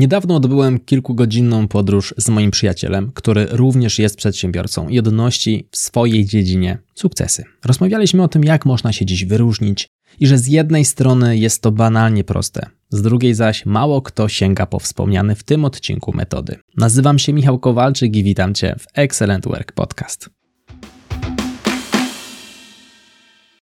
Niedawno odbyłem kilkugodzinną podróż z moim przyjacielem, który również jest przedsiębiorcą i odnosi w swojej dziedzinie sukcesy. Rozmawialiśmy o tym, jak można się dziś wyróżnić i że z jednej strony jest to banalnie proste, z drugiej zaś mało kto sięga po wspomniane w tym odcinku metody. Nazywam się Michał Kowalczyk i witam Cię w Excellent Work Podcast.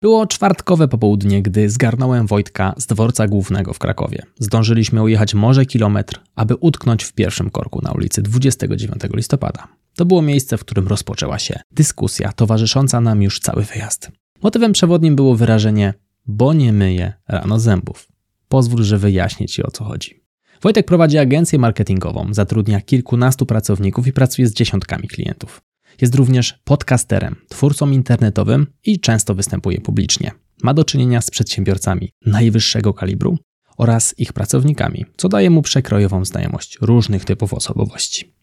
Było czwartkowe popołudnie, gdy zgarnąłem Wojtka z dworca głównego w Krakowie. Zdążyliśmy ujechać może kilometr, aby utknąć w pierwszym korku na ulicy 29 listopada. To było miejsce, w którym rozpoczęła się dyskusja towarzysząca nam już cały wyjazd. Motywem przewodnim było wyrażenie bo nie myję rano zębów. Pozwól, że wyjaśnię Ci o co chodzi. Wojtek prowadzi agencję marketingową, zatrudnia kilkunastu pracowników i pracuje z dziesiątkami klientów. Jest również podcasterem, twórcą internetowym i często występuje publicznie. Ma do czynienia z przedsiębiorcami najwyższego kalibru oraz ich pracownikami, co daje mu przekrojową znajomość różnych typów osobowości.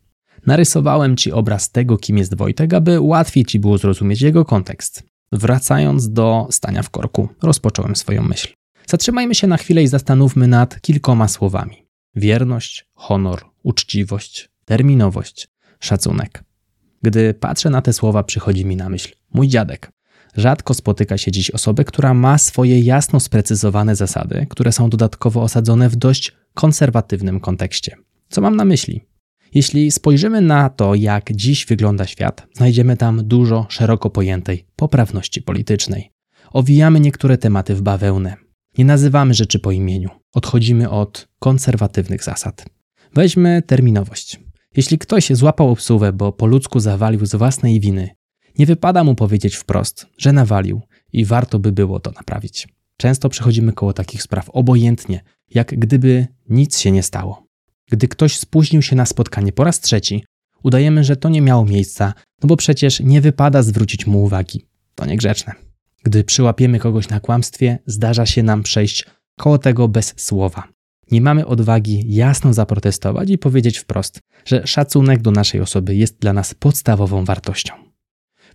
Narysowałem Ci obraz tego, kim jest Wojtek, aby łatwiej Ci było zrozumieć jego kontekst. Wracając do stania w korku, rozpocząłem swoją myśl. Zatrzymajmy się na chwilę i zastanówmy nad kilkoma słowami: wierność, honor, uczciwość, terminowość, szacunek. Gdy patrzę na te słowa, przychodzi mi na myśl mój dziadek. Rzadko spotyka się dziś osobę, która ma swoje jasno sprecyzowane zasady, które są dodatkowo osadzone w dość konserwatywnym kontekście. Co mam na myśli? Jeśli spojrzymy na to, jak dziś wygląda świat, znajdziemy tam dużo szeroko pojętej poprawności politycznej. Owijamy niektóre tematy w bawełnę. Nie nazywamy rzeczy po imieniu. Odchodzimy od konserwatywnych zasad. Weźmy terminowość. Jeśli ktoś złapał obsuwę, bo po ludzku zawalił z własnej winy, nie wypada mu powiedzieć wprost, że nawalił i warto by było to naprawić. Często przechodzimy koło takich spraw obojętnie, jak gdyby nic się nie stało. Gdy ktoś spóźnił się na spotkanie po raz trzeci, udajemy, że to nie miało miejsca, no bo przecież nie wypada zwrócić mu uwagi. To niegrzeczne. Gdy przyłapiemy kogoś na kłamstwie, zdarza się nam przejść koło tego bez słowa. Nie mamy odwagi jasno zaprotestować i powiedzieć wprost, że szacunek do naszej osoby jest dla nas podstawową wartością.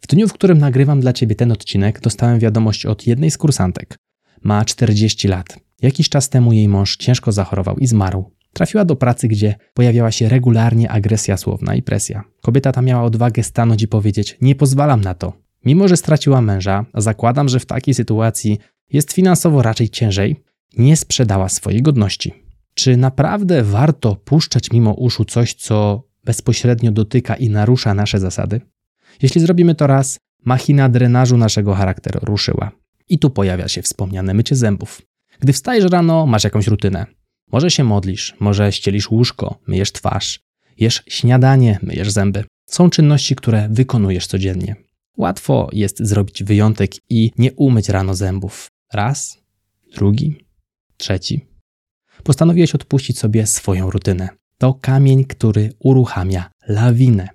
W dniu, w którym nagrywam dla Ciebie ten odcinek, dostałem wiadomość od jednej z kursantek. Ma 40 lat. Jakiś czas temu jej mąż ciężko zachorował i zmarł. Trafiła do pracy, gdzie pojawiała się regularnie agresja słowna i presja. Kobieta ta miała odwagę stanąć i powiedzieć: Nie pozwalam na to. Mimo, że straciła męża, zakładam, że w takiej sytuacji jest finansowo raczej ciężej, nie sprzedała swojej godności. Czy naprawdę warto puszczać mimo uszu coś, co bezpośrednio dotyka i narusza nasze zasady? Jeśli zrobimy to raz, machina drenażu naszego charakteru ruszyła. I tu pojawia się wspomniane mycie zębów. Gdy wstajesz rano, masz jakąś rutynę. Może się modlisz, może ścielisz łóżko, myjesz twarz, jesz śniadanie, myjesz zęby. Są czynności, które wykonujesz codziennie. Łatwo jest zrobić wyjątek i nie umyć rano zębów. Raz, drugi, trzeci. Postanowiłeś odpuścić sobie swoją rutynę. To kamień, który uruchamia lawinę.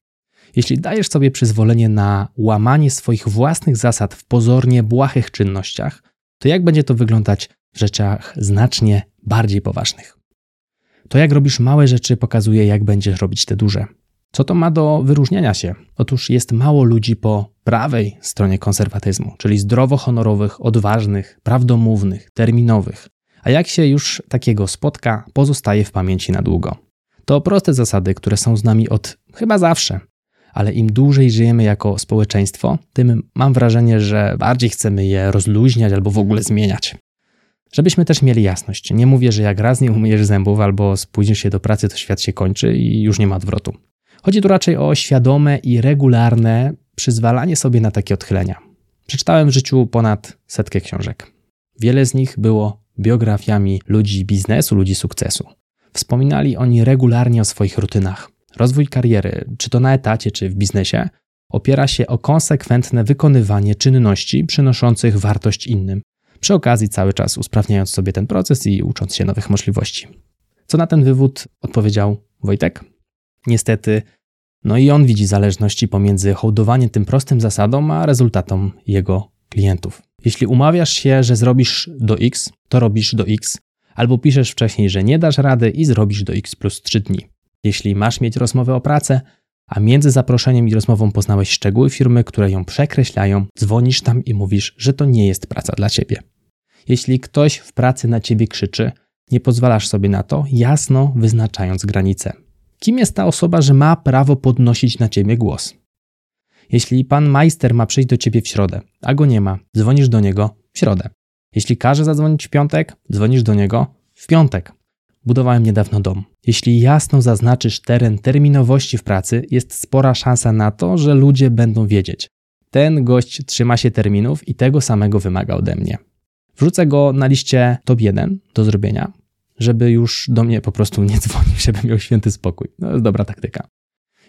Jeśli dajesz sobie przyzwolenie na łamanie swoich własnych zasad w pozornie błahych czynnościach, to jak będzie to wyglądać w rzeczach znacznie bardziej poważnych? To jak robisz małe rzeczy pokazuje, jak będziesz robić te duże. Co to ma do wyróżniania się? Otóż jest mało ludzi po prawej stronie konserwatyzmu, czyli zdrowo-honorowych, odważnych, prawdomównych, terminowych. A jak się już takiego spotka, pozostaje w pamięci na długo. To proste zasady, które są z nami od chyba zawsze, ale im dłużej żyjemy jako społeczeństwo, tym mam wrażenie, że bardziej chcemy je rozluźniać albo w ogóle zmieniać. Żebyśmy też mieli jasność. Nie mówię, że jak raz nie umyjesz zębów albo spóźnisz się do pracy, to świat się kończy i już nie ma odwrotu. Chodzi tu raczej o świadome i regularne przyzwalanie sobie na takie odchylenia. Przeczytałem w życiu ponad setkę książek. Wiele z nich było biografiami ludzi biznesu, ludzi sukcesu. Wspominali oni regularnie o swoich rutynach. Rozwój kariery, czy to na etacie, czy w biznesie, opiera się o konsekwentne wykonywanie czynności przynoszących wartość innym, przy okazji cały czas usprawniając sobie ten proces i ucząc się nowych możliwości. Co na ten wywód odpowiedział Wojtek? Niestety, no i on widzi zależności pomiędzy hołdowaniem tym prostym zasadom, a rezultatom jego klientów. Jeśli umawiasz się, że zrobisz do X, to robisz do X, albo piszesz wcześniej, że nie dasz rady i zrobisz do X plus 3 dni. Jeśli masz mieć rozmowę o pracę, a między zaproszeniem i rozmową poznałeś szczegóły firmy, które ją przekreślają, dzwonisz tam i mówisz, że to nie jest praca dla ciebie. Jeśli ktoś w pracy na ciebie krzyczy, nie pozwalasz sobie na to, jasno wyznaczając granice. Kim jest ta osoba, że ma prawo podnosić na ciebie głos? Jeśli pan majster ma przyjść do ciebie w środę, a go nie ma, dzwonisz do niego w środę. Jeśli każe zadzwonić w piątek, dzwonisz do niego w piątek. Budowałem niedawno dom. Jeśli jasno zaznaczysz teren terminowości w pracy, jest spora szansa na to, że ludzie będą wiedzieć. Ten gość trzyma się terminów i tego samego wymaga ode mnie. Wrzucę go na liście top 1 do zrobienia, żeby już do mnie po prostu nie dzwonił, żeby miał święty spokój. No, jest dobra taktyka.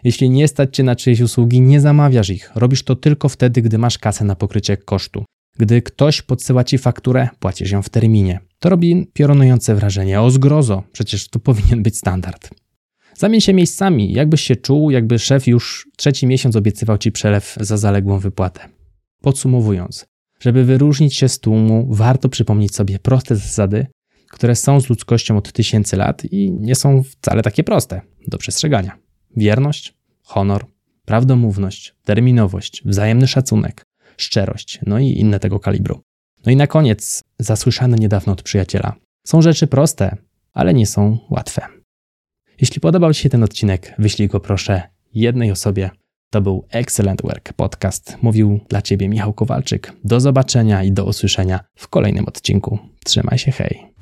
Jeśli nie stać cię na czyjeś usługi, nie zamawiasz ich. Robisz to tylko wtedy, gdy masz kasę na pokrycie kosztu. Gdy ktoś podsyła ci fakturę, płacisz ją w terminie. To robi piorunujące wrażenie. O zgrozo, przecież to powinien być standard. Zamień się miejscami, jakbyś się czuł, jakby szef już trzeci miesiąc obiecywał ci przelew za zaległą wypłatę. Podsumowując, żeby wyróżnić się z tłumu, warto przypomnieć sobie proste zasady, które są z ludzkością od tysięcy lat i nie są wcale takie proste do przestrzegania. Wierność, honor, prawdomówność, terminowość, wzajemny szacunek, szczerość, no i inne tego kalibru. No i na koniec, zasłyszane niedawno od przyjaciela. Są rzeczy proste, ale nie są łatwe. Jeśli podobał Ci się ten odcinek, wyślij go proszę jednej osobie. To był Excellent Work Podcast. Mówił dla Ciebie Michał Kowalczyk. Do zobaczenia i do usłyszenia w kolejnym odcinku. Trzymaj się, hej.